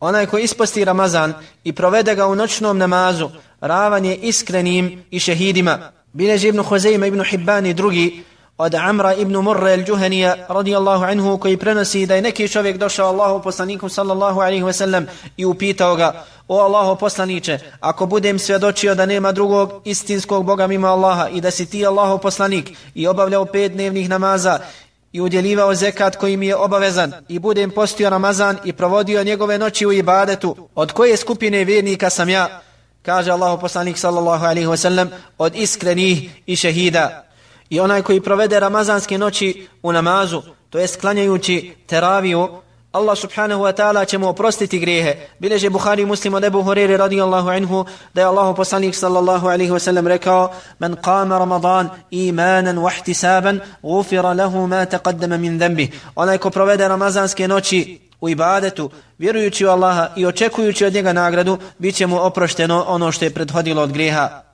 Onaj ko isposti Ramazan i provede ga u noćnom namazu, ravan je iskrenim i šehidima. Bileži ibn Huzeyma ibn Hibban i drugi od Amra ibn Murre al-Juhanija radijallahu anhu koji prenosi da je neki čovjek došao Allahu poslaniku sallallahu alaihi ve sellem i upitao ga O Allahu poslaniće, ako budem svjedočio da nema drugog istinskog Boga mimo Allaha i da si ti Allahu poslanik i obavljao pet dnevnih namaza i udjelivao zekat koji mi je obavezan i budem postio Ramazan i provodio njegove noći u ibadetu, od koje skupine vjernika sam ja, kaže Allahu poslanik sallallahu alaihi ve sellem, od iskrenih i šehida. I onaj koji provede ramazanske noći u namazu, to jest klanjajući teraviju, Allah subhanahu wa ta'ala će mu oprostiti grijehe. Bileže Bukhari muslim od Ebu Huriri radijallahu anhu da je Allah poslanik sallallahu alaihi wa sallam rekao Men qama Ramadan imanan wa ihtisaban gufira lahu ma taqaddama min dhanbi. Onaj ko provede ramazanske noći u ibadetu, vjerujući u Allaha i očekujući od njega nagradu, bit će mu oprošteno ono što je prethodilo od grijeha.